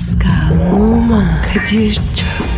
Pascal, Oman, Kadir çok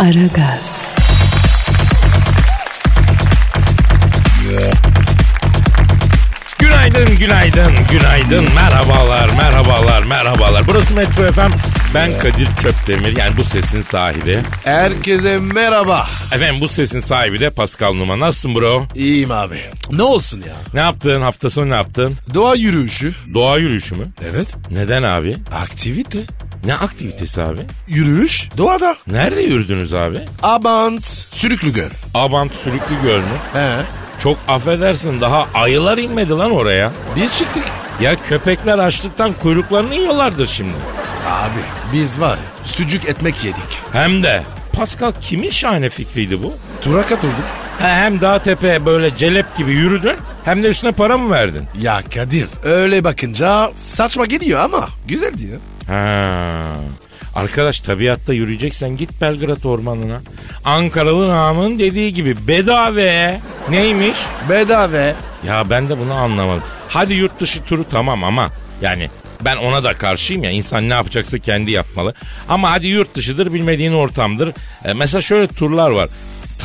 Aragaz, Günaydın, günaydın, günaydın. Merhabalar, merhabalar, merhabalar. Burası Metro FM. Ben Kadir Çöptemir. Yani bu sesin sahibi. Herkese merhaba. Efendim bu sesin sahibi de Pascal Numa. Nasılsın bro? İyiyim abi. Ne olsun ya? Ne yaptın? Hafta sonu ne yaptın? Doğa yürüyüşü. Doğa yürüyüşü mü? Evet. Neden abi? Aktivite. Ne aktivitesi abi? Yürüyüş doğada. Nerede yürüdünüz abi? Abant. Sürüklü göl. Abant Sürüklü Göl mü? He. Çok affedersin daha ayılar inmedi lan oraya. Biz çıktık. Ya köpekler açlıktan kuyruklarını yiyorlardır şimdi. Abi biz var ya sucuk ekmek yedik. Hem de Pascal kimin şahane fikriydi bu? Tura katıldık. Ha, hem dağ tepeye böyle celep gibi yürüdün hem de üstüne para mı verdin? Ya Kadir öyle bakınca saçma geliyor ama güzel diyor. Ha. Arkadaş tabiatta yürüyeceksen git Belgrad ormanına. Ankaralı Namık'ın dediği gibi bedava. Neymiş? Bedava. Ya ben de bunu anlamadım. Hadi yurt dışı turu tamam ama yani ben ona da karşıyım ya insan ne yapacaksa kendi yapmalı. Ama hadi yurt dışıdır bilmediğin ortamdır. E, mesela şöyle turlar var.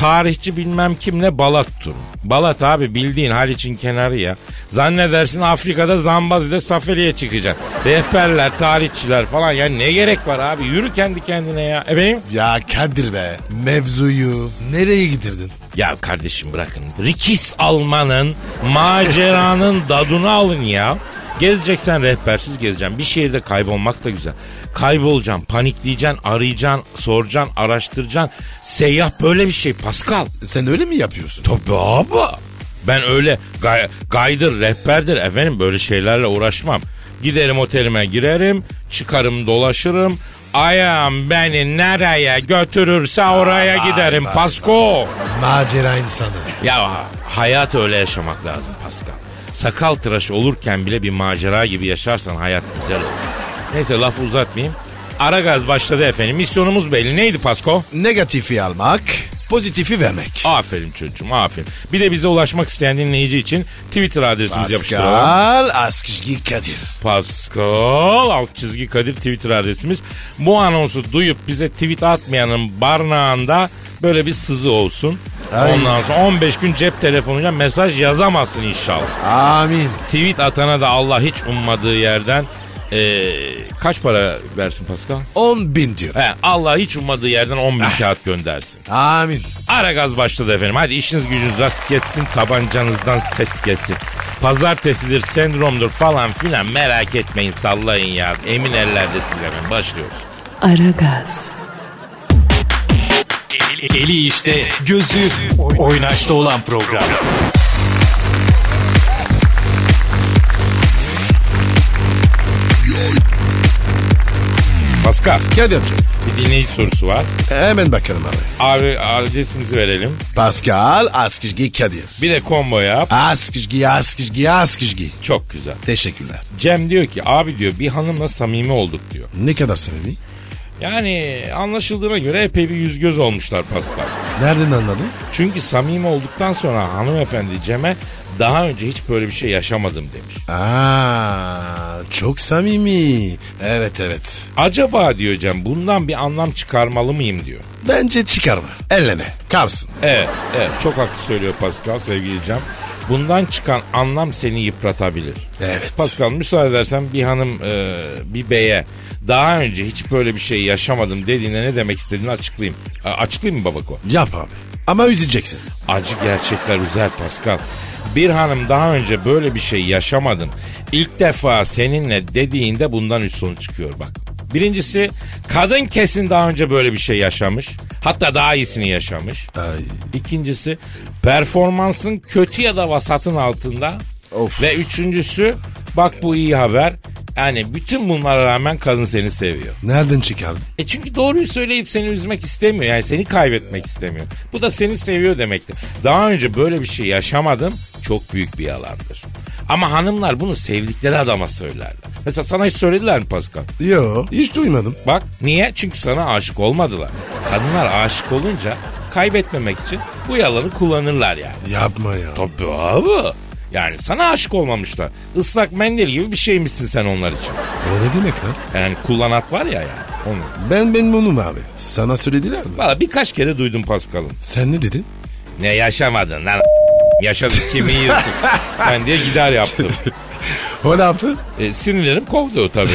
Tarihçi bilmem kimle Balat turu. Balat abi bildiğin Haliç'in kenarı ya. Zannedersin Afrika'da Zambazi'de safariye çıkacak. Rehberler, tarihçiler falan ya ne gerek var abi yürü kendi kendine ya. Efendim? Ya Kadir be mevzuyu nereye getirdin? Ya kardeşim bırakın. Rikis almanın, maceranın dadını alın ya. Gezeceksen rehbersiz gezeceksin. Bir şehirde kaybolmak da güzel. Kaybolacaksın, panikleyeceksin, arayacaksın, soracaksın, araştıracaksın. Seyyah böyle bir şey Pascal. Sen öyle mi yapıyorsun? Tabii abi. Ben öyle gay, gaydır, rehberdir efendim böyle şeylerle uğraşmam. Giderim otelime girerim, çıkarım dolaşırım. Ayağım beni nereye götürürse oraya giderim Pasko. Macera insanı. Ya hayat öyle yaşamak lazım Pascal. Sakal tıraşı olurken bile bir macera gibi yaşarsan hayat güzel olur. Neyse lafı uzatmayayım. Ara gaz başladı efendim. Misyonumuz belli. Neydi Pasko? Negatifi almak, pozitifi vermek. Aferin çocuğum aferin. Bir de bize ulaşmak isteyen dinleyici için Twitter adresimizi yapıştıralım. Pascal Askışgi Kadir. Pascal alt çizgi Kadir Twitter adresimiz. Bu anonsu duyup bize tweet atmayanın barnağında böyle bir sızı olsun. Ay. Ondan sonra 15 gün cep telefonuyla mesaj yazamazsın inşallah. Amin. Tweet atana da Allah hiç ummadığı yerden eee, kaç para versin Pascal? 10 bin diyor. He, Allah hiç ummadığı yerden 10 bin kağıt göndersin. Amin. Ara gaz başladı efendim. Hadi işiniz gücünüz rast kessin tabancanızdan ses gelsin. Pazartesidir, sendromdur falan filan merak etmeyin sallayın ya. Emin ellerdesiniz efendim. Başlıyoruz. Aragaz, Eli işte, gözü oynaşta olan program. Pascal Kadir'cim bir dinleyici sorusu var. hemen bakalım abi. Abi adresimizi verelim. Pascal Askışgi Kadir. Bir de combo yap. Askışgi Askışgi Askışgi. Çok güzel. Teşekkürler. Cem diyor ki abi diyor bir hanımla samimi olduk diyor. Ne kadar samimi? Yani anlaşıldığına göre epey bir yüz göz olmuşlar Pascal. Nereden anladın? Çünkü samimi olduktan sonra hanımefendi Cem'e daha önce hiç böyle bir şey yaşamadım demiş. Aa, çok samimi. Evet evet. Acaba diyor Cem bundan bir anlam çıkarmalı mıyım diyor. Bence çıkarma. Elleme. Kalsın. Evet, evet çok haklı söylüyor Pascal sevgili Cem. Bundan çıkan anlam seni yıpratabilir. Evet. Pascal müsaade edersen bir hanım e, bir beye daha önce hiç böyle bir şey yaşamadım dediğinde ne demek istediğini açıklayayım. A- açıklayayım mı babako? Yap abi. Ama üzeceksin. Acı gerçekler üzer Pascal. Bir hanım daha önce böyle bir şey yaşamadım. İlk defa seninle dediğinde bundan üst sonuç çıkıyor bak. Birincisi kadın kesin daha önce böyle bir şey yaşamış. Hatta daha iyisini yaşamış. Ay. İkincisi performansın kötü ya da vasatın altında. Of. Ve üçüncüsü bak bu iyi haber. Yani bütün bunlara rağmen kadın seni seviyor. Nereden çıkardın? E çünkü doğruyu söyleyip seni üzmek istemiyor. Yani seni kaybetmek istemiyor. Bu da seni seviyor demektir. Daha önce böyle bir şey yaşamadım. Çok büyük bir yalandır. Ama hanımlar bunu sevdikleri adama söylerler. Mesela sana hiç söylediler mi Pascal? Yo hiç duymadım. Bak niye? Çünkü sana aşık olmadılar. Kadınlar aşık olunca kaybetmemek için bu yalanı kullanırlar yani. Yapma ya. Tabii abi. Yani sana aşık olmamışlar. Islak mendil gibi bir şeymişsin sen onlar için. O ne demek lan? Yani kullanat var ya yani. Onu. Ben ben bunum abi. Sana söylediler mi? Valla birkaç kere duydum Pascal'ın. Sen ne dedin? Ne yaşamadın lan Yaşadık kimi yırtık. Sen diye gider yaptım. O ne yaptı? E, sinirlerim kovdu tabii.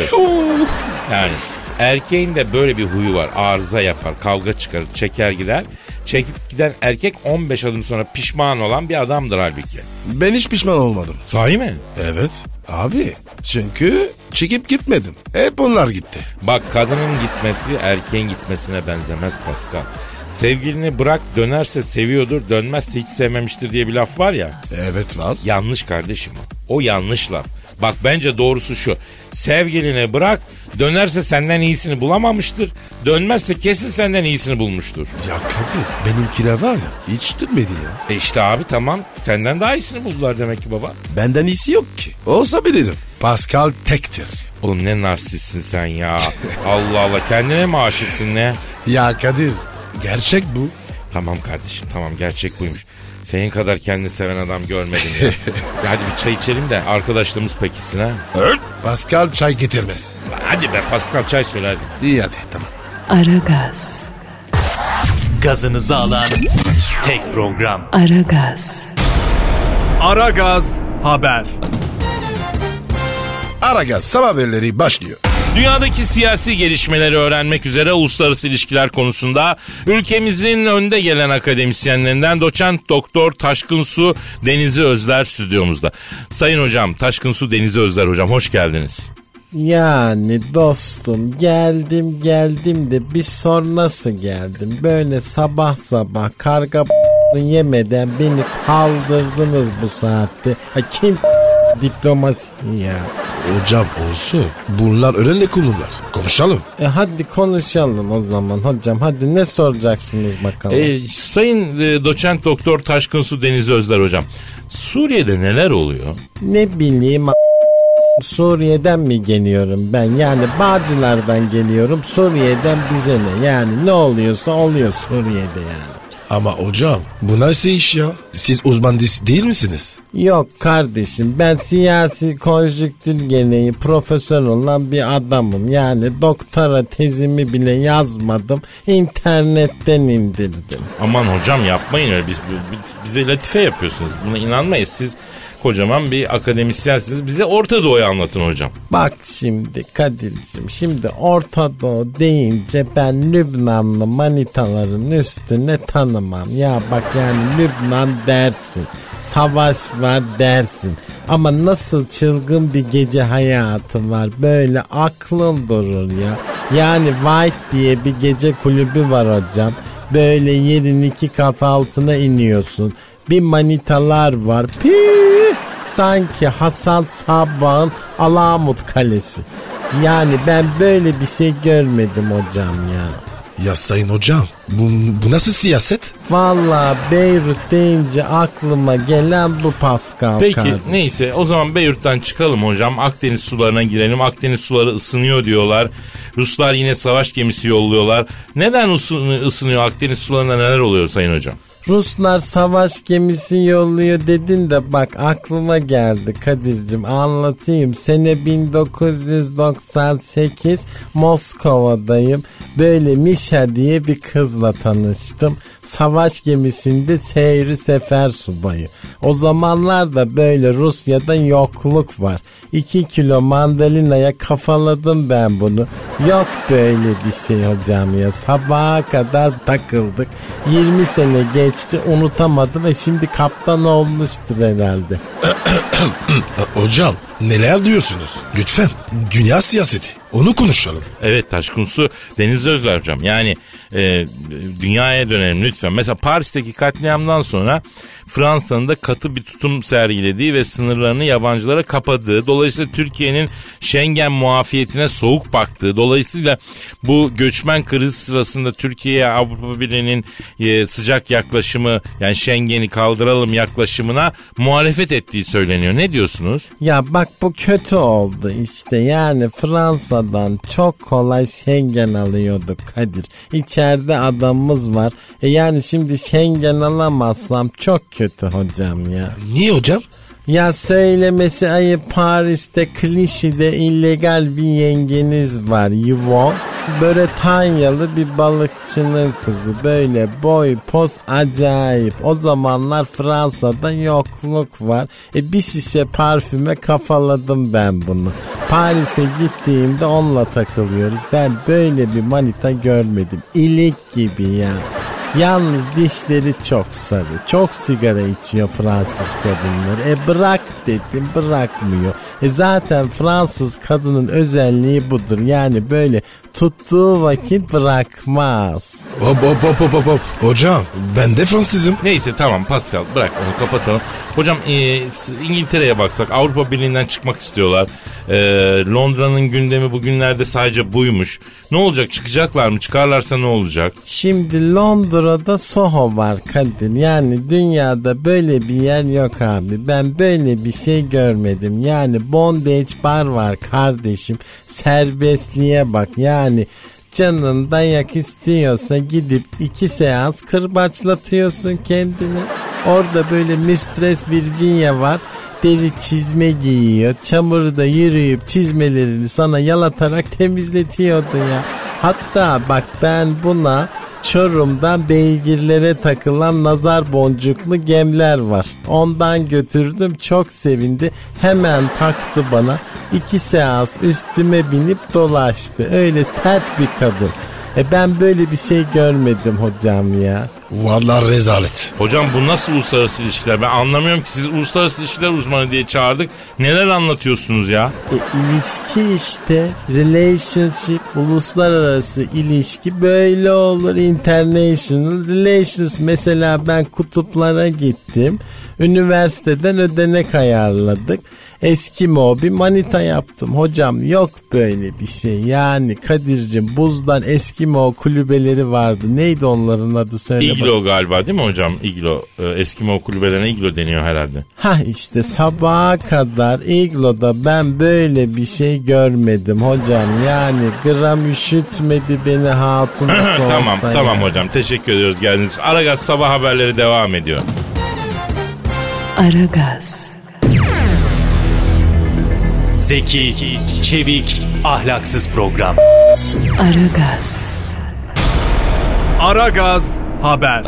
yani erkeğin de böyle bir huyu var. Arıza yapar, kavga çıkarır, çeker gider. Çekip giden erkek 15 adım sonra pişman olan bir adamdır halbuki. Ben hiç pişman olmadım. Sahi mi? Evet. Abi çünkü çekip gitmedim. Hep onlar gitti. Bak kadının gitmesi erkeğin gitmesine benzemez Pascal. Sevgilini bırak dönerse seviyordur dönmezse hiç sevmemiştir diye bir laf var ya. Evet var. Yanlış kardeşim o. O yanlış laf. Bak bence doğrusu şu. Sevgilini bırak dönerse senden iyisini bulamamıştır. Dönmezse kesin senden iyisini bulmuştur. Ya Kadir benimkiler var ya hiç dönmedi ya. E işte abi tamam senden daha iyisini buldular demek ki baba. Benden iyisi yok ki. Olsa bilirim. Pascal tektir. Oğlum ne narsistsin sen ya. Allah Allah kendine mi aşıksın ne? Ya Kadir gerçek bu. Tamam kardeşim tamam gerçek buymuş. Senin kadar kendini seven adam görmedim ya. ya hadi bir çay içelim de arkadaşlığımız pekişsin ha. Pascal çay getirmez. Hadi be Pascal çay söyle hadi. İyi hadi tamam. Aragaz, Gazınızı alan tek program. Aragaz, Aragaz Haber. Aragaz sabah haberleri başlıyor. Dünyadaki siyasi gelişmeleri öğrenmek üzere uluslararası ilişkiler konusunda ülkemizin önde gelen akademisyenlerinden doçent doktor Taşkın Su Denizi Özler stüdyomuzda. Sayın hocam Taşkın Su Denizi Özler hocam hoş geldiniz. Yani dostum geldim geldim de bir sor nasıl geldim. Böyle sabah sabah karga yemeden beni kaldırdınız bu saatte. Ha, kim diplomasi ya? Hocam olsun. Bunlar öğrenle kullanırlar. Konuşalım. E hadi konuşalım o zaman hocam. Hadi ne soracaksınız bakalım. Ee, sayın e, doçent doktor Taşkın Su Denizi Özler hocam. Suriye'de neler oluyor? Ne bileyim a- Suriye'den mi geliyorum ben? Yani Bağcılar'dan geliyorum. Suriye'den bize ne? Yani ne oluyorsa oluyor Suriye'de yani. Ama hocam bu nasıl iş ya? Siz uzman değil misiniz? Yok kardeşim ben siyasi konjüktür gereği profesör olan bir adamım. Yani doktora tezimi bile yazmadım. internetten indirdim. Aman hocam yapmayın öyle. Biz, bi- bize latife yapıyorsunuz. Buna inanmayız. Siz kocaman bir akademisyensiniz. Bize Orta Doğu'yu anlatın hocam. Bak şimdi Kadir'cim şimdi Orta Doğu deyince ben Lübnanlı manitaların üstüne tanımam. Ya bak yani Lübnan dersin. Savaş var dersin. Ama nasıl çılgın bir gece hayatı var. Böyle aklın durur ya. Yani White diye bir gece kulübü var hocam. Böyle yerin iki kat altına iniyorsun. Bir manitalar var. Pii! Sanki Hasan Sabbah'ın Alamut Kalesi. Yani ben böyle bir şey görmedim hocam ya. Ya sayın hocam bu, bu nasıl siyaset? Valla Beyrut deyince aklıma gelen bu Pascal Peki kardeşim. neyse o zaman Beyrut'tan çıkalım hocam. Akdeniz sularına girelim. Akdeniz suları ısınıyor diyorlar. Ruslar yine savaş gemisi yolluyorlar. Neden ısın- ısınıyor Akdeniz sularında neler oluyor sayın hocam? Ruslar savaş gemisi yolluyor dedin de bak aklıma geldi Kadir'cim anlatayım. Sene 1998 Moskova'dayım. Böyle Mişa diye bir kızla tanıştım. Savaş gemisinde seyri sefer subayı. O zamanlarda böyle Rusya'da yokluk var. 2 kilo mandalinaya kafaladım ben bunu. Yok böyle bir şey hocam ya. Sabaha kadar takıldık. 20 sene geçti unutamadım ve şimdi kaptan olmuştur herhalde. Ha, hocam neler diyorsunuz? Lütfen dünya siyaseti. Onu konuşalım. Evet Taşkunsu Deniz Özler hocam. Yani e, dünyaya dönelim lütfen. Mesela Paris'teki katliamdan sonra Fransa'nın da katı bir tutum sergilediği ve sınırlarını yabancılara kapadığı. Dolayısıyla Türkiye'nin Schengen muafiyetine soğuk baktığı. Dolayısıyla bu göçmen krizi sırasında Türkiye'ye Avrupa Birliği'nin e, sıcak yaklaşımı yani Schengen'i kaldıralım yaklaşımına muhalefet ettiği söyleniyor. Ne diyorsunuz? Ya bak bu kötü oldu işte yani Fransa'dan çok kolay Schengen alıyorduk Kadir. İçeride adamımız var. E yani şimdi Schengen alamazsam çok kötü hocam ya. Niye hocam? Ya söylemesi ayıp Paris'te klişede illegal bir yengeniz var Yvonne. Bretanyalı bir balıkçının kızı böyle boy poz acayip. O zamanlar Fransa'da yokluk var. E bir şişe parfüme kafaladım ben bunu. Paris'e gittiğimde onunla takılıyoruz. Ben böyle bir manita görmedim. İlik gibi ya. Yalnız dişleri çok sarı. Çok sigara içiyor Fransız kadınları. E bırak dedim bırakmıyor. E zaten Fransız kadının özelliği budur. Yani böyle tuttuğu vakit bırakmaz. Hop hop hop hop hop, hop. Hocam ben de Fransızım. Neyse tamam Pascal bırak onu kapatalım. Hocam e, İngiltere'ye baksak Avrupa Birliği'nden çıkmak istiyorlar. E, Londra'nın gündemi bugünlerde sadece buymuş. Ne olacak çıkacaklar mı çıkarlarsa ne olacak? Şimdi Londra'da Soho var Kadir. Yani dünyada böyle bir yer yok abi. Ben böyle bir şey görmedim. Yani bondage bar var kardeşim. Serbestliğe bak. Yani canın dayak istiyorsa gidip iki seans kırbaçlatıyorsun kendini. Orada böyle Mistress Virginia var. Deri çizme giyiyor. Çamurda yürüyüp çizmelerini sana yalatarak temizletiyordu ya. Hatta bak ben buna Çorum'da beygirlere takılan nazar boncuklu gemler var. Ondan götürdüm çok sevindi. Hemen taktı bana. iki seans üstüme binip dolaştı. Öyle sert bir kadın. E ben böyle bir şey görmedim hocam ya. Vallahi rezalet. Hocam bu nasıl uluslararası ilişkiler? Ben anlamıyorum ki siz uluslararası ilişkiler uzmanı diye çağırdık. Neler anlatıyorsunuz ya? E, ilişki işte relationship uluslararası ilişki böyle olur international relations mesela ben kutuplara gittim üniversiteden ödenek ayarladık Eskimo bir manita yaptım hocam yok böyle bir şey yani Kadir'cim buzdan Eskimo kulübeleri vardı neydi onların adı söyle bak- İglo galiba değil mi hocam? İglo. Ee, Eskimo kulübelerine iglo deniyor herhalde. Ha işte sabaha kadar igloda ben böyle bir şey görmedim hocam. Yani gram üşütmedi beni hatun tamam soğukta tamam ya. hocam teşekkür ediyoruz geldiğiniz için. Aragaz sabah haberleri devam ediyor. Aragaz, Zeki, çevik, ahlaksız program. Aragaz, Aragaz haber.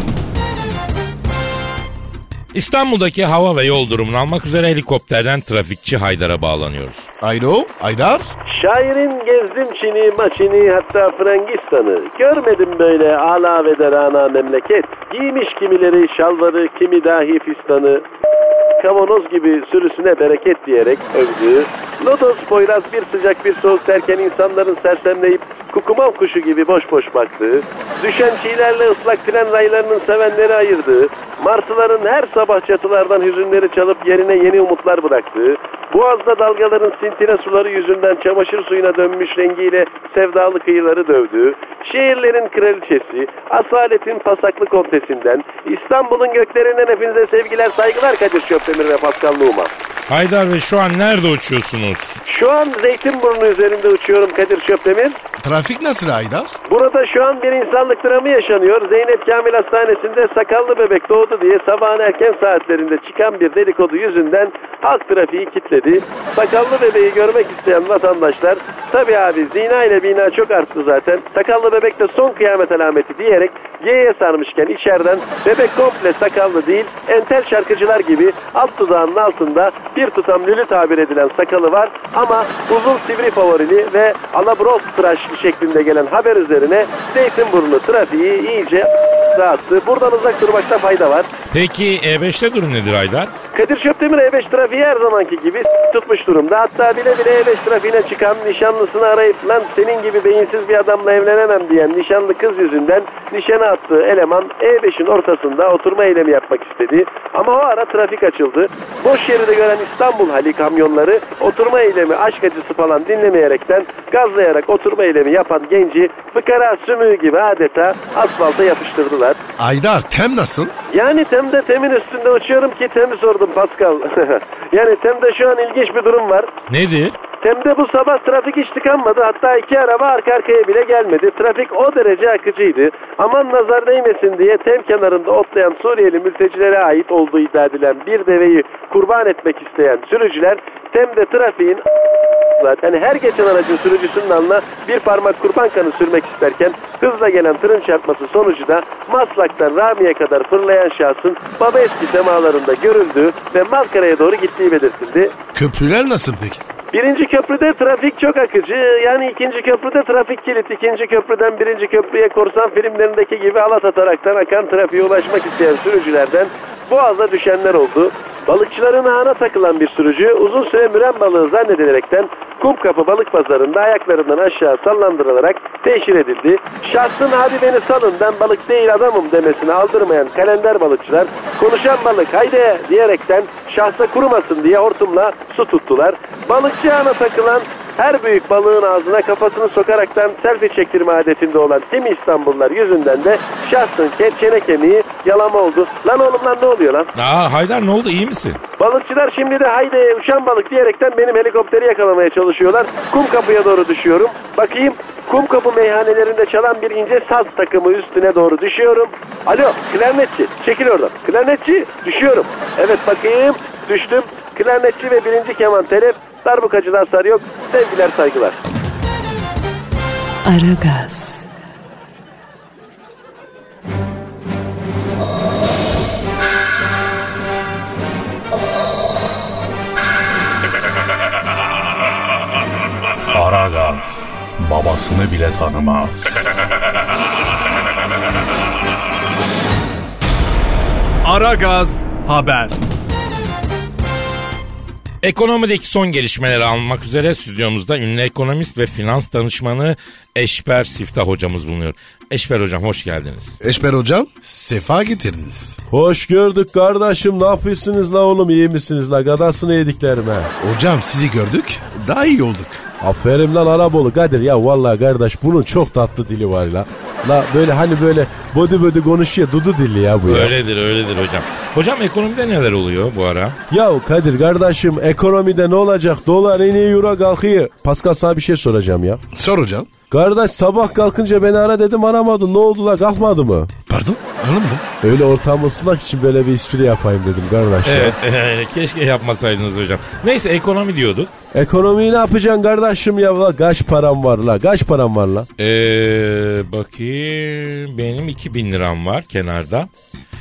İstanbul'daki hava ve yol durumunu almak üzere helikopterden trafikçi Haydar'a bağlanıyoruz. Alo Aydar. Şairin gezdim Çin'i, maçini hatta Frangistan'ı. Görmedim böyle ala ve derana memleket. Giymiş kimileri şalvarı, kimi dahi fistanı. Kavanoz gibi sürüsüne bereket diyerek övdü. Lodos Poyraz bir sıcak bir soğuk derken insanların sersemleyip kukumav kuşu gibi boş boş baktığı, düşen çiğlerle ıslak tren raylarının sevenleri ayırdığı, martıların her sabah çatılardan hüzünleri çalıp yerine yeni umutlar bıraktığı, boğazda dalgaların sintine suları yüzünden çamaşır suyuna dönmüş rengiyle sevdalı kıyıları dövdüğü, şehirlerin kraliçesi, asaletin pasaklı kontesinden, İstanbul'un göklerinden hepinize sevgiler saygılar Kadir Şöpdemir ve Pascal Numa. Haydar Bey şu an nerede uçuyorsunuz? Şu an Zeytinburnu üzerinde uçuyorum Kadir Şöpdemir. Trafik nasıl Aydar? Burada şu an bir insanlık dramı yaşanıyor. Zeynep Kamil Hastanesi'nde sakallı bebek doğdu diye sabahın erken saatlerinde çıkan bir dedikodu yüzünden halk trafiği kilitledi. Sakallı bebeği görmek isteyen vatandaşlar tabii abi zina ile bina çok arttı zaten. Sakallı bebek de son kıyamet alameti diyerek G'ye sarmışken içeriden bebek komple sakallı değil entel şarkıcılar gibi alt dudağının altında bir tutam lülü tabir edilen sakalı var ama uzun sivri favorili ve alabros tıraş şeklinde gelen haber üzerine Zeytinburnu trafiği iyice dağıttı. Buradan uzak durmakta fayda var. Peki E5'te durum nedir Haydar? Kadir Çöptemir E5 trafiği her zamanki gibi tutmuş durumda. Hatta bile bile E5 trafiğine çıkan nişanlısını arayıp lan senin gibi beyinsiz bir adamla evlenemem diyen nişanlı kız yüzünden nişana attığı eleman E5'in ortasında oturma eylemi yapmak istedi. Ama o ara trafik açıldı. Boş şeridi gören İstanbul hali kamyonları oturma eylemi aşk acısı falan dinlemeyerekten gazlayarak oturma eylemi yapan genci fıkara sümüğü gibi adeta asfalta yapıştırdılar. Aydar tem nasıl? Yani Tem'de Tem'in üstünde uçuyorum ki Tem'i sordum Pascal. yani Tem'de şu an ilginç bir durum var. Nedir? Tem'de bu sabah trafik hiç tıkanmadı. Hatta iki araba arka arkaya bile gelmedi. Trafik o derece akıcıydı. Aman nazar değmesin diye Tem kenarında otlayan Suriyeli mültecilere ait olduğu iddia edilen bir deveyi kurban etmek isteyen sürücüler Tem'de trafiğin yani her geçen aracın sürücüsünün alnına bir parmak kurban kanı sürmek isterken hızla gelen tırın çarpması sonucu da Maslak'tan Rami'ye kadar fırlayan şahsın baba eski semalarında görüldüğü ve Malkara'ya doğru gittiği belirtildi. Köprüler nasıl peki? Birinci köprüde trafik çok akıcı. Yani ikinci köprüde trafik kilit. İkinci köprüden birinci köprüye korsan filmlerindeki gibi alat ataraktan akan trafiğe ulaşmak isteyen sürücülerden boğaza düşenler oldu. Balıkçıların ağına takılan bir sürücü uzun süre müren balığı zannedilerekten Kumkapı balık pazarında ayaklarından aşağı sallandırılarak teşhir edildi. Şahsın hadi beni salın ben balık değil adamım demesini aldırmayan kalender balıkçılar konuşan balık haydi diyerekten şahsa kurumasın diye hortumla su tuttular. Balıkçı ağına takılan her büyük balığın ağzına kafasını sokaraktan selfie çektirme adetinde olan tim İstanbullular yüzünden de şahsın çene kemiği yalama oldu. Lan oğlum lan ne oluyor lan? Aa Haydar ne oldu iyi misin? Balıkçılar şimdi de haydi uçan balık diyerekten benim helikopteri yakalamaya çalışıyorlar. Kum kapıya doğru düşüyorum. Bakayım kum kapı meyhanelerinde çalan bir ince saz takımı üstüne doğru düşüyorum. Alo klarnetçi çekil oradan. Klarnetçi düşüyorum. Evet bakayım düştüm. Klarnetçi ve birinci keman telef darbukacıdan sarı yok. Sevgiler saygılar. Aragaz, Aragaz babasını bile tanımaz. Aragaz haber. Ekonomideki son gelişmeleri almak üzere stüdyomuzda ünlü ekonomist ve finans danışmanı Eşber Siftah hocamız bulunuyor. Eşber hocam hoş geldiniz. Eşber hocam sefa getirdiniz. Hoş gördük kardeşim ne yapıyorsunuz la oğlum iyi misiniz la gadasını yediklerime. Hocam sizi gördük daha iyi olduk. Aferin lan Arabolu Kadir ya vallahi kardeş bunun çok tatlı dili var la. La böyle hani böyle body body konuşuyor dudu dilli ya bu ya. Öyledir öyledir hocam. Hocam ekonomide neler oluyor bu ara? Ya Kadir kardeşim ekonomide ne olacak dolar iniyor euro kalkıyor. Pascal sana bir şey soracağım ya. Sor hocam. Kardeş sabah kalkınca beni ara dedim aramadın ne oldu la kalkmadı mı? Pardon anlamadım. Öyle ortam ısınmak için böyle bir espri yapayım dedim kardeş ya. Evet keşke yapmasaydınız hocam. Neyse ekonomi diyorduk. Ekonomiyi ne yapacaksın kardeşim ya? La, kaç param var la? Kaç param var la? Ee, bakayım benim 2000 liram var kenarda.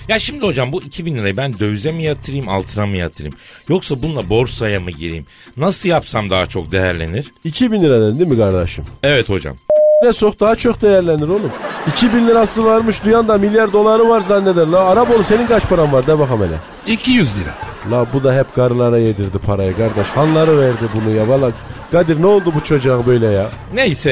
Ya şimdi hocam bu 2000 lirayı ben dövize mi yatırayım altına mı yatırayım? Yoksa bununla borsaya mı gireyim? Nasıl yapsam daha çok değerlenir? 2000 liradan değil mi kardeşim? Evet hocam. Ne sok daha çok değerlenir oğlum. 2000 lirası varmış duyan da milyar doları var zanneder. La Arabolu senin kaç paran var de bakalım hele. 200 lira. La bu da hep karılara yedirdi parayı kardeş. Hanları verdi bunu ya valla. Kadir ne oldu bu çocuğa böyle ya? Neyse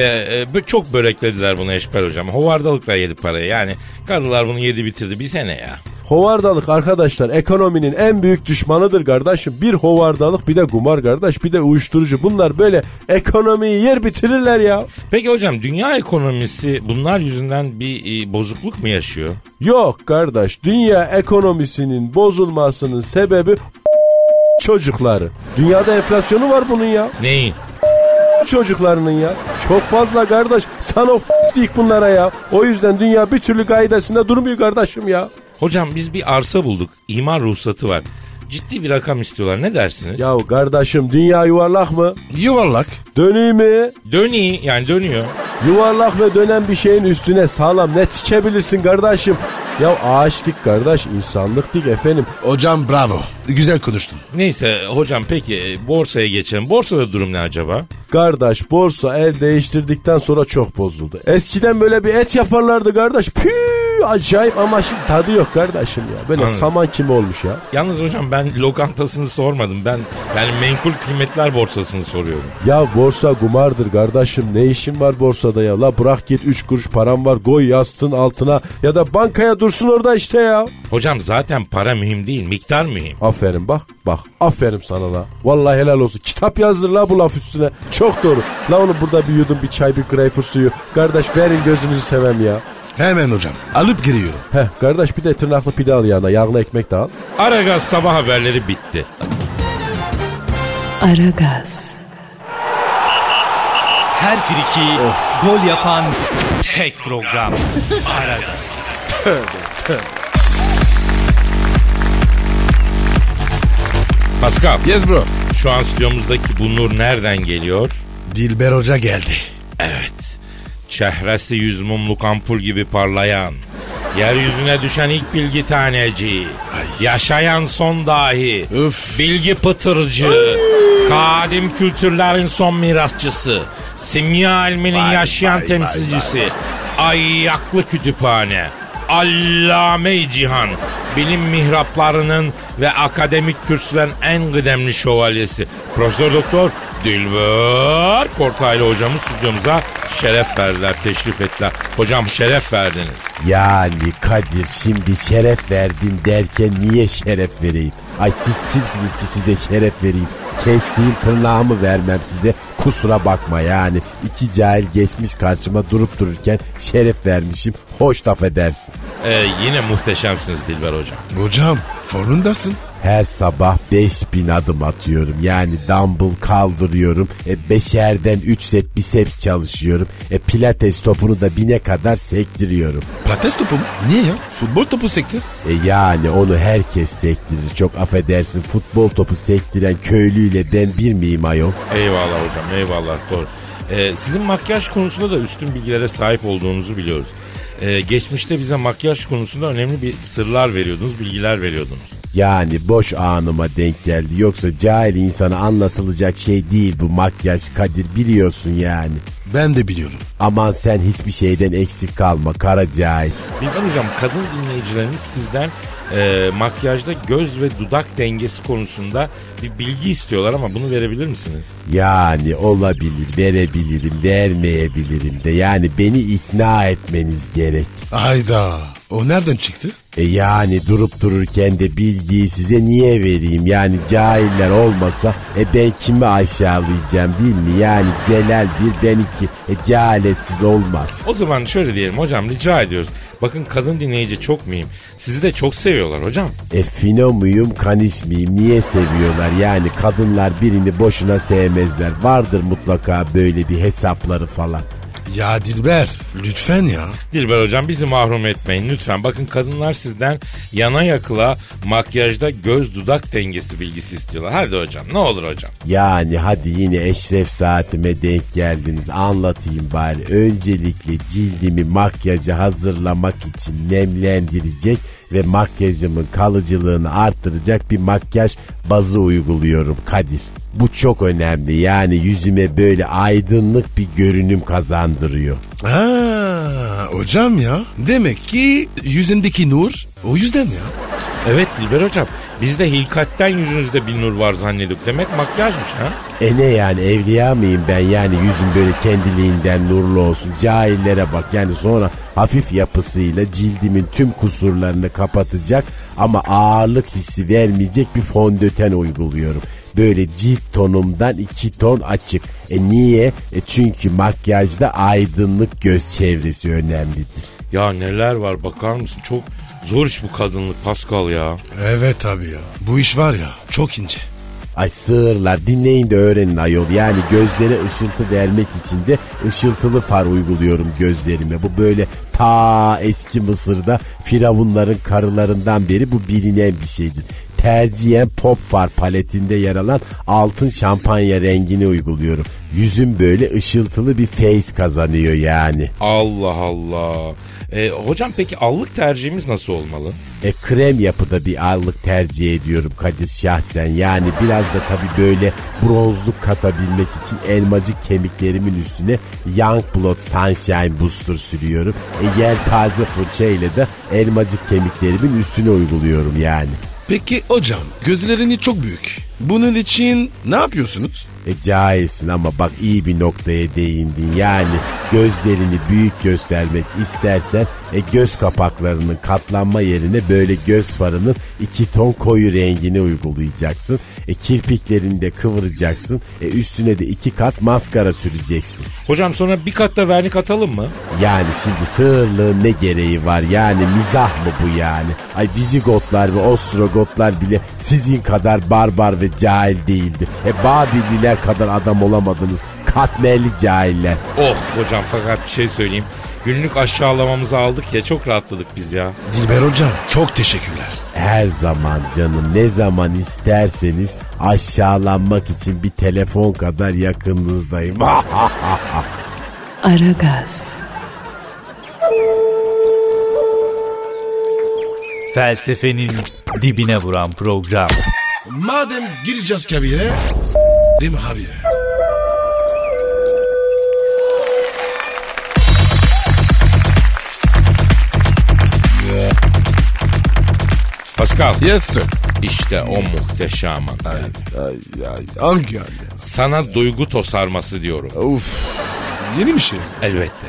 e, çok böreklediler bunu Eşber hocam. Hovardalıkla yedi parayı yani. Karılar bunu yedi bitirdi bir sene ya. Hovardalık arkadaşlar ekonominin en büyük düşmanıdır kardeşim. Bir hovardalık bir de kumar kardeş bir de uyuşturucu. Bunlar böyle ekonomiyi yer bitirirler ya. Peki hocam dünya ekonomisi bunlar yüzünden bir e, bozukluk mu yaşıyor? Yok kardeş dünya ekonomisinin bozulmasının sebebi çocukları. Dünyada enflasyonu var bunun ya. Neyin? Çocuklarının ya. Çok fazla kardeş. Sana dik bunlara ya. O yüzden dünya bir türlü gaidesinde durmuyor kardeşim ya. Hocam biz bir arsa bulduk. İmar ruhsatı var. Ciddi bir rakam istiyorlar. Ne dersiniz? Ya kardeşim dünya yuvarlak mı? Yuvarlak. Dönüyor mi? Dönüyor yani dönüyor. Yuvarlak ve dönen bir şeyin üstüne sağlam ne tikebilirsin kardeşim? Ya ağaç dik kardeş insanlık dik efendim. Hocam bravo. Güzel konuştun. Neyse hocam peki e, borsaya geçelim. Borsada durum ne acaba? Kardeş borsa el değiştirdikten sonra çok bozuldu. Eskiden böyle bir et yaparlardı kardeş. Püh suyu acayip ama şimdi tadı yok kardeşim ya. Böyle Anladım. saman kimi olmuş ya. Yalnız hocam ben lokantasını sormadım. Ben yani menkul kıymetler borsasını soruyorum. Ya borsa kumardır kardeşim. Ne işin var borsada ya? La bırak git 3 kuruş param var. Koy yastığın altına ya da bankaya dursun orada işte ya. Hocam zaten para mühim değil miktar mühim. Aferin bak bak aferin sana la. Vallahi helal olsun. Kitap yazdır la bu laf üstüne. Çok doğru. La onu burada bir yudum bir çay bir greyfurt suyu. Kardeş verin gözünüzü sevem ya. Hemen hocam. Alıp giriyorum. Heh kardeş bir de tırnaklı pide al yanına. Yağlı ekmek de al. Aragaz sabah haberleri bitti. Aragaz, Her friki gol yapan tek program. Aragaz. Pascal Yes bro. şu an stüdyomuzdaki bu nur nereden geliyor? Dilber Hoca geldi. Evet. Çehresi yüz mumluk ampul gibi parlayan. Yeryüzüne düşen ilk bilgi taneci. Yaşayan son dahi. Üf. Bilgi pıtırcı. Kadim kültürlerin son mirasçısı. Simya ilminin yaşayan temsilcisi. Ayyaklı kütüphane. Allame cihan. Bilim mihraplarının ve akademik kürsülerin en kıdemli şövalyesi. Profesör Doktor Dilber Kortaylı hocamız stüdyomuza şeref verdiler, teşrif ettiler. Hocam şeref verdiniz. Yani Kadir şimdi şeref verdin derken niye şeref vereyim? Ay siz kimsiniz ki size şeref vereyim? Kestiğim tırnağımı vermem size. Kusura bakma yani. iki cahil geçmiş karşıma durup dururken şeref vermişim. Hoş laf edersin. Ee, yine muhteşemsiniz Dilber hocam. Hocam formundasın. Her sabah 5000 adım atıyorum. Yani dumbbell kaldırıyorum. E, beşerden 3 set biceps çalışıyorum. E, pilates topunu da bine kadar sektiriyorum. Pilates topu mu? Niye ya? Futbol topu sektir. E yani onu herkes sektirir. Çok affedersin futbol topu sektiren köylüyle ben bir miyim ayol? Eyvallah hocam eyvallah doğru. Ee, sizin makyaj konusunda da üstün bilgilere sahip olduğunuzu biliyoruz. Ee, geçmişte bize makyaj konusunda önemli bir sırlar veriyordunuz, bilgiler veriyordunuz. Yani boş anıma denk geldi. Yoksa cahil insana anlatılacak şey değil bu makyaj Kadir biliyorsun yani. Ben de biliyorum. Aman sen hiçbir şeyden eksik kalma kara cahil. Bilmem hocam kadın dinleyicilerimiz sizden e, makyajda göz ve dudak dengesi konusunda bir bilgi istiyorlar ama bunu verebilir misiniz? Yani olabilir verebilirim vermeyebilirim de yani beni ikna etmeniz gerek. Ayda. O nereden çıktı? E yani durup dururken de bilgiyi size niye vereyim? Yani cahiller olmasa e ben kimi aşağılayacağım değil mi? Yani Celal bir ben iki. E cehaletsiz olmaz. O zaman şöyle diyelim hocam rica ediyoruz. Bakın kadın dinleyici çok mühim. Sizi de çok seviyorlar hocam. E fino muyum kanis miyim niye seviyorlar? Yani kadınlar birini boşuna sevmezler. Vardır mutlaka böyle bir hesapları falan. Ya Dilber lütfen ya. Dilber hocam bizi mahrum etmeyin lütfen. Bakın kadınlar sizden yana yakıla makyajda göz dudak dengesi bilgisi istiyorlar. Hadi hocam ne olur hocam. Yani hadi yine eşref saatime denk geldiniz. Anlatayım bari. Öncelikle cildimi makyaja hazırlamak için nemlendirecek ve makyajımın kalıcılığını arttıracak bir makyaj bazı uyguluyorum Kadir. Bu çok önemli. Yani yüzüme böyle aydınlık bir görünüm kazandırıyor. Ha, hocam ya. Demek ki yüzündeki nur o yüzden ya. Evet Dilber hocam biz de hilkatten yüzünüzde bir nur var zannediyorduk. Demek makyajmış ha. E ne yani evliya mıyım ben yani yüzüm böyle kendiliğinden nurlu olsun. Cahillere bak yani sonra hafif yapısıyla cildimin tüm kusurlarını kapatacak ama ağırlık hissi vermeyecek bir fondöten uyguluyorum. Böyle cilt tonumdan iki ton açık. E niye? E çünkü makyajda aydınlık göz çevresi önemlidir. Ya neler var bakar mısın? Çok zor iş bu kadınlık Pascal ya. Evet abi ya. Bu iş var ya çok ince. Ay sığırlar dinleyin de öğrenin ayol. Yani gözlere ışıltı vermek için de ışıltılı far uyguluyorum gözlerime. Bu böyle ta eski Mısır'da firavunların karılarından beri bu bilinen bir şeydir. tercihen pop far paletinde yer alan altın şampanya rengini uyguluyorum. Yüzüm böyle ışıltılı bir face kazanıyor yani. Allah Allah. E, hocam peki allık tercihimiz nasıl olmalı? E krem yapıda bir allık tercih ediyorum Kadir şahsen. Yani biraz da tabii böyle bronzluk katabilmek için elmacık kemiklerimin üstüne Young Blood Sunshine Booster sürüyorum. E yelpaze fırça ile de elmacık kemiklerimin üstüne uyguluyorum yani. Peki hocam gözlerini çok büyük. Bunun için ne yapıyorsunuz? E cahilsin ama bak iyi bir noktaya değindin. Yani gözlerini büyük göstermek istersen e göz kapaklarının katlanma yerine böyle göz farının iki ton koyu rengini uygulayacaksın. E kirpiklerini de kıvıracaksın. E üstüne de iki kat maskara süreceksin. Hocam sonra bir kat da vernik atalım mı? Yani şimdi sığırlığın ne gereği var? Yani mizah mı bu yani? Ay Vizigotlar ve Ostrogotlar bile sizin kadar barbar ve cahil değildi. E Babiller kadar adam olamadınız. Katmerli cahiller. Oh hocam fakat bir şey söyleyeyim. Günlük aşağılamamızı aldık ya çok rahatladık biz ya. Dilber hocam çok teşekkürler. Her zaman canım ne zaman isterseniz aşağılanmak için bir telefon kadar yakınınızdayım. Aragaz, Felsefenin dibine vuran program. Madem gireceğiz kabire s**rim abi. Pascal Yes sir. işte o muhteşem an. Ay, ay, ay, hangi ay? Sana duygu tosarması diyorum. Uf. Yeni bir şey. Elbette.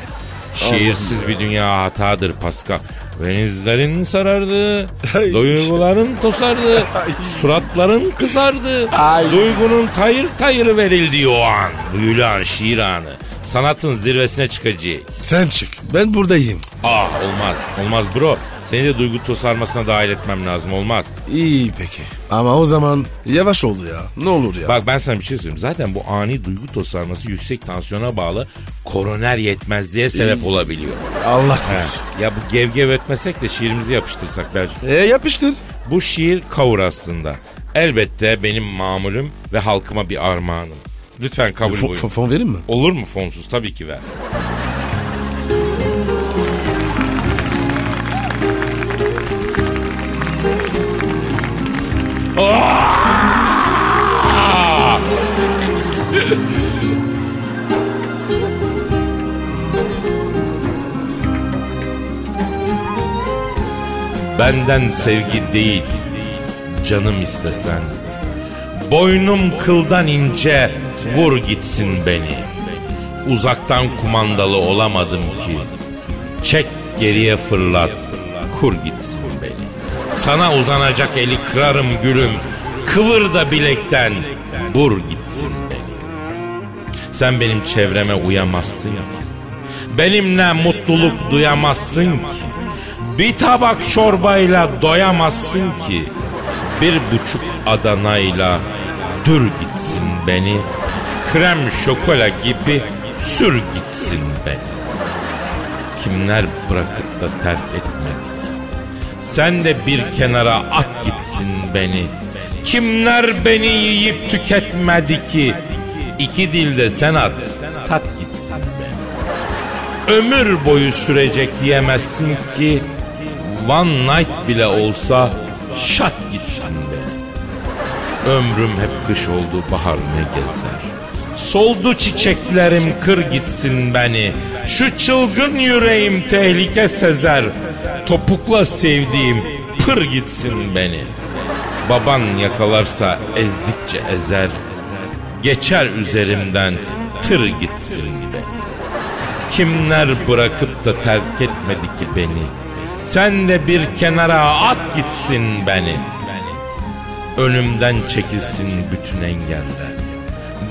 Şiirsiz bir dünya hatadır Pascal. Denizlerin sarardı, duyguların tosardı, suratların kızardı, duygunun tayır tayır verildiği o an. Büyülü an, şiir anı. Sanatın zirvesine çıkacağı. Sen çık. Ben buradayım. Ah olmaz, olmaz bro. Seni de duygu tosarmasına dahil etmem lazım, olmaz. İyi peki. Ama o zaman yavaş oldu ya. Ne olur ya. Bak ben sana bir şey söyleyeyim. Zaten bu ani duygu tosarması yüksek tansiyona bağlı koroner yetmezliğe sebep olabiliyor. Allah korusun. Ya bu gevgev etmesek de şiirimizi yapıştırsak Bercim. E yapıştır. Bu şiir kavur aslında. Elbette benim mamulüm ve halkıma bir armağanım. Lütfen kabul Fo- buyurun. fo- fon vereyim mi? Olur mu fonsuz? Tabii ki ver. Benden sevgi değil, canım istesen. Boynum kıldan ince, vur gitsin beni. Uzaktan kumandalı olamadım ki. Çek geriye fırlat, kur gitsin. Sana uzanacak eli kırarım gülüm. Kıvır da bilekten, vur gitsin beni. Sen benim çevreme uyamazsın ki. Benimle mutluluk duyamazsın ki. Bir tabak çorbayla doyamazsın ki. Bir buçuk Adana'yla dür gitsin beni. Krem şokola gibi sür gitsin beni. Kimler bırakıp da terk etmedi. Sen de bir kenara at gitsin beni. Kimler beni yiyip tüketmedi ki. İki dilde sen at, tat gitsin beni. Ömür boyu sürecek diyemezsin ki. One night bile olsa şat gitsin beni. Ömrüm hep kış oldu bahar ne gezer. Soldu çiçeklerim kır gitsin beni. Şu çılgın yüreğim tehlike sezer. Topukla sevdiğim pır gitsin beni. Baban yakalarsa ezdikçe ezer. Geçer üzerimden tır gitsin beni. Kimler bırakıp da terk etmedi ki beni. Sen de bir kenara at gitsin beni. Önümden çekilsin bütün engeller.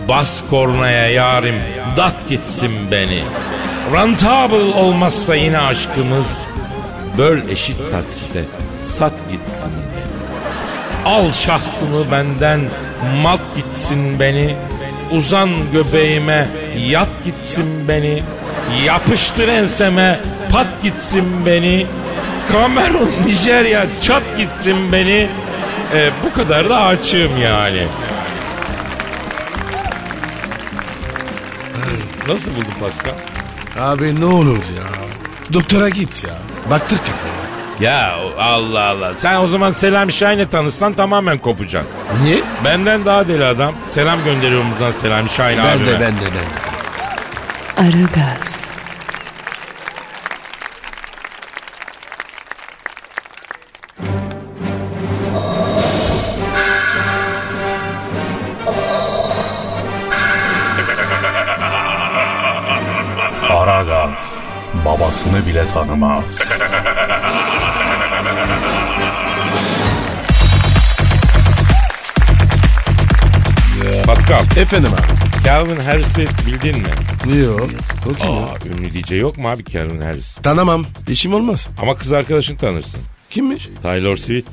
Bas kornaya yarim dat gitsin beni. Rentable olmazsa yine aşkımız. Böl eşit taksite sat gitsin beni. Al şahsımı benden mat gitsin beni. Uzan göbeğime yat gitsin beni. Yapıştır enseme pat gitsin beni. Kamerun Nijerya çat gitsin beni. e, bu kadar da açığım yani. Nasıl buldun Pascal? Abi ne olur ya. Doktora git ya. Baktır kafaya. Ya Allah Allah. Sen o zaman Selami Şahin'le tanışsan tamamen kopacaksın. Niye? Benden daha deli adam. Selam gönderiyorum buradan Selami Şahin Ben abime. de ben de ben de. Aragaz tanımaz. Pascal, Efendim abi. Calvin Harris'i bildin mi? Yok. O kim ya? Aa, ünlü DJ yok mu abi Calvin Harris? Tanımam. İşim olmaz. Ama kız arkadaşını tanırsın. Kimmiş? Taylor Swift.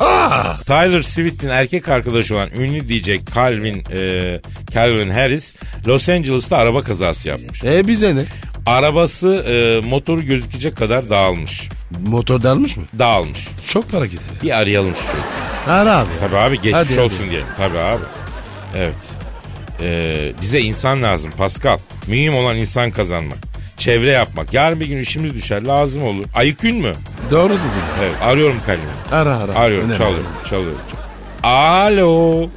Aa! Tyler Swift'in erkek arkadaşı olan ünlü DJ Calvin, e, Calvin Harris Los Angeles'ta araba kazası yapmış. E bize ne? Arabası e, motoru gözükecek kadar dağılmış. Motor dalmış mı? Dağılmış. Çok para gider. Bir arayalım şu çocuğu. Ara abi. Tabii abi geçmiş Hadi, hadi. olsun diyelim. Tabii abi. Evet. Ee, bize insan lazım Pascal. Mühim olan insan kazanmak. Çevre yapmak. Yarın bir gün işimiz düşer lazım olur. Ayıkün mü? Doğru dedin. Evet arıyorum kalbimi. Ara ara. Arıyorum Önemli. çalıyorum çalıyorum. Alo.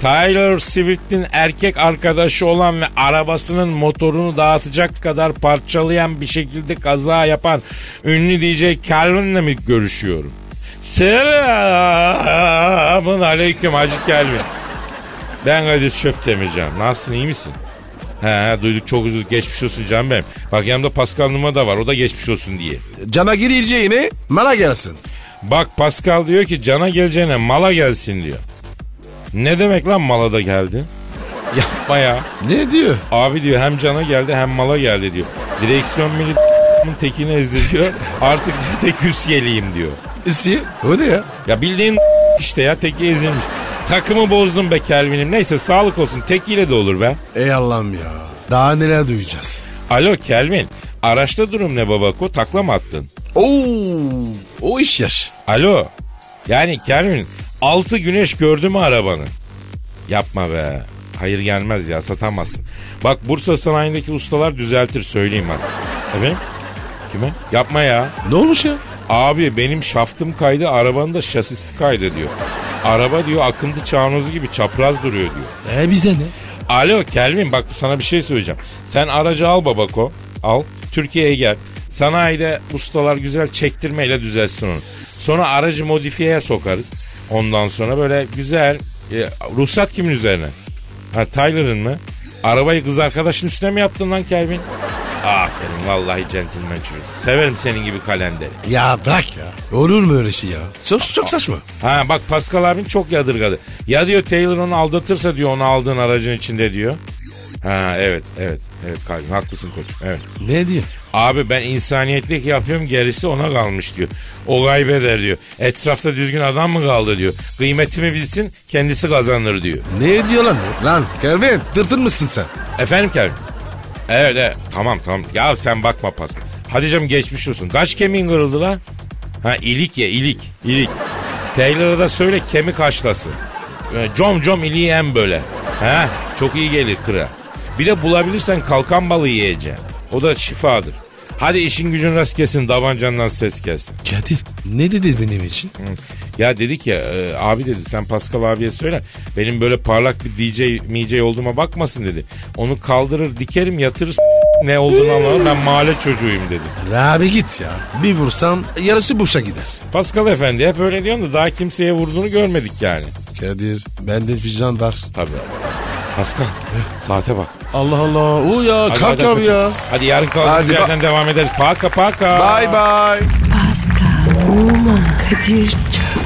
Tyler Swift'in erkek arkadaşı olan ve arabasının motorunu dağıtacak kadar parçalayan bir şekilde kaza yapan ünlü DJ Calvin'le mi görüşüyorum? Selamun aleyküm Hacı Calvin. Ben Kadir Çöptemircan. Nasılsın iyi misin? He, duyduk çok üzüldük geçmiş olsun canım benim. Bak yanımda Pascal Numa da var o da geçmiş olsun diye. Cana gireceğine mala gelsin. Bak Pascal diyor ki cana geleceğine mala gelsin diyor. Ne demek lan mala da geldi? Yapma ya. Ne diyor? Abi diyor hem cana geldi hem mala geldi diyor. Direksiyon mili tekini ezdi diyor. Artık tek hüsyeliyim diyor. İsi. O ne ya? Ya bildiğin işte ya teki ezilmiş. Takımı bozdum be Kelvin'im. Neyse sağlık olsun. Tekiyle de olur be. Ey Allah'ım ya. Daha neler duyacağız. Alo Kelvin. Araçta durum ne babako? Takla mı attın? Oo, o iş yaş. Alo. Yani Kelvin altı güneş gördü mü arabanı? Yapma be. Hayır gelmez ya satamazsın. Bak Bursa sanayindeki ustalar düzeltir söyleyeyim bak. Efendim? Kime? Yapma ya. Ne olmuş ya? Abi benim şaftım kaydı arabanın da şasisi kaydı diyor. Araba diyor akıntı çağnozu gibi çapraz duruyor diyor. E bize ne? Alo Kelvin bak sana bir şey söyleyeceğim. Sen aracı al babako. Al. Türkiye'ye gel. Sanayide ustalar güzel çektirmeyle düzelsin onu. Sonra aracı modifiyeye sokarız. Ondan sonra böyle güzel. E, ruhsat kimin üzerine? Ha Tyler'ın mı? Arabayı kız arkadaşın üstüne mi yaptın lan Kelvin? Aferin vallahi centilmen çocuk. Severim senin gibi kalenderi. Ya bırak ya. Olur mu öyle şey ya? Çok, çok saçma. Ha bak Pascal abin çok yadırgadı. Ya diyor Taylor onu aldatırsa diyor onu aldığın aracın içinde diyor. Ha evet evet evet kalbim haklısın koçum evet. Ne diyor? Abi ben insaniyetlik yapıyorum gerisi ona kalmış diyor. O kaybeder diyor. Etrafta düzgün adam mı kaldı diyor. Kıymetimi bilsin kendisi kazanır diyor. Ne diyor lan? Lan Kelvin tırtın mısın sen? Efendim Kevin? Evet evet tamam tamam. Ya sen bakma Pascal. Hadi canım geçmiş olsun. Kaç kemiğin kırıldı lan? Ha ilik ya ilik ilik. Taylor'a da söyle kemik haşlasın. Ee, Com com iliği en böyle. Ha çok iyi gelir kıra. Bir de bulabilirsen kalkan balığı yiyeceksin. O da şifadır. Hadi işin gücün rast gelsin davancandan ses gelsin. Kadir ne dedi benim için? Ya dedik ya e, abi dedi sen Pascal abiye söyle. Benim böyle parlak bir DJ MC olduğuma bakmasın dedi. Onu kaldırır dikerim yatırır ne olduğunu anlamam ben mahalle çocuğuyum dedi. Abi git ya. Bir vursam yarısı boşa gider. Pascal efendi hep öyle diyorsun da daha kimseye vurduğunu görmedik yani. Kadir bende vicdan var. Tabii. Pascal saate bak. Allah Allah. O ya Hadi, kalk hadi abi ya. Hadi yarın kaldığımız Hadi yerden devam ederiz. Paka paka. Bye bye. Pascal, Oman, Kadir çok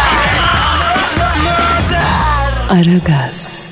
Aragaz.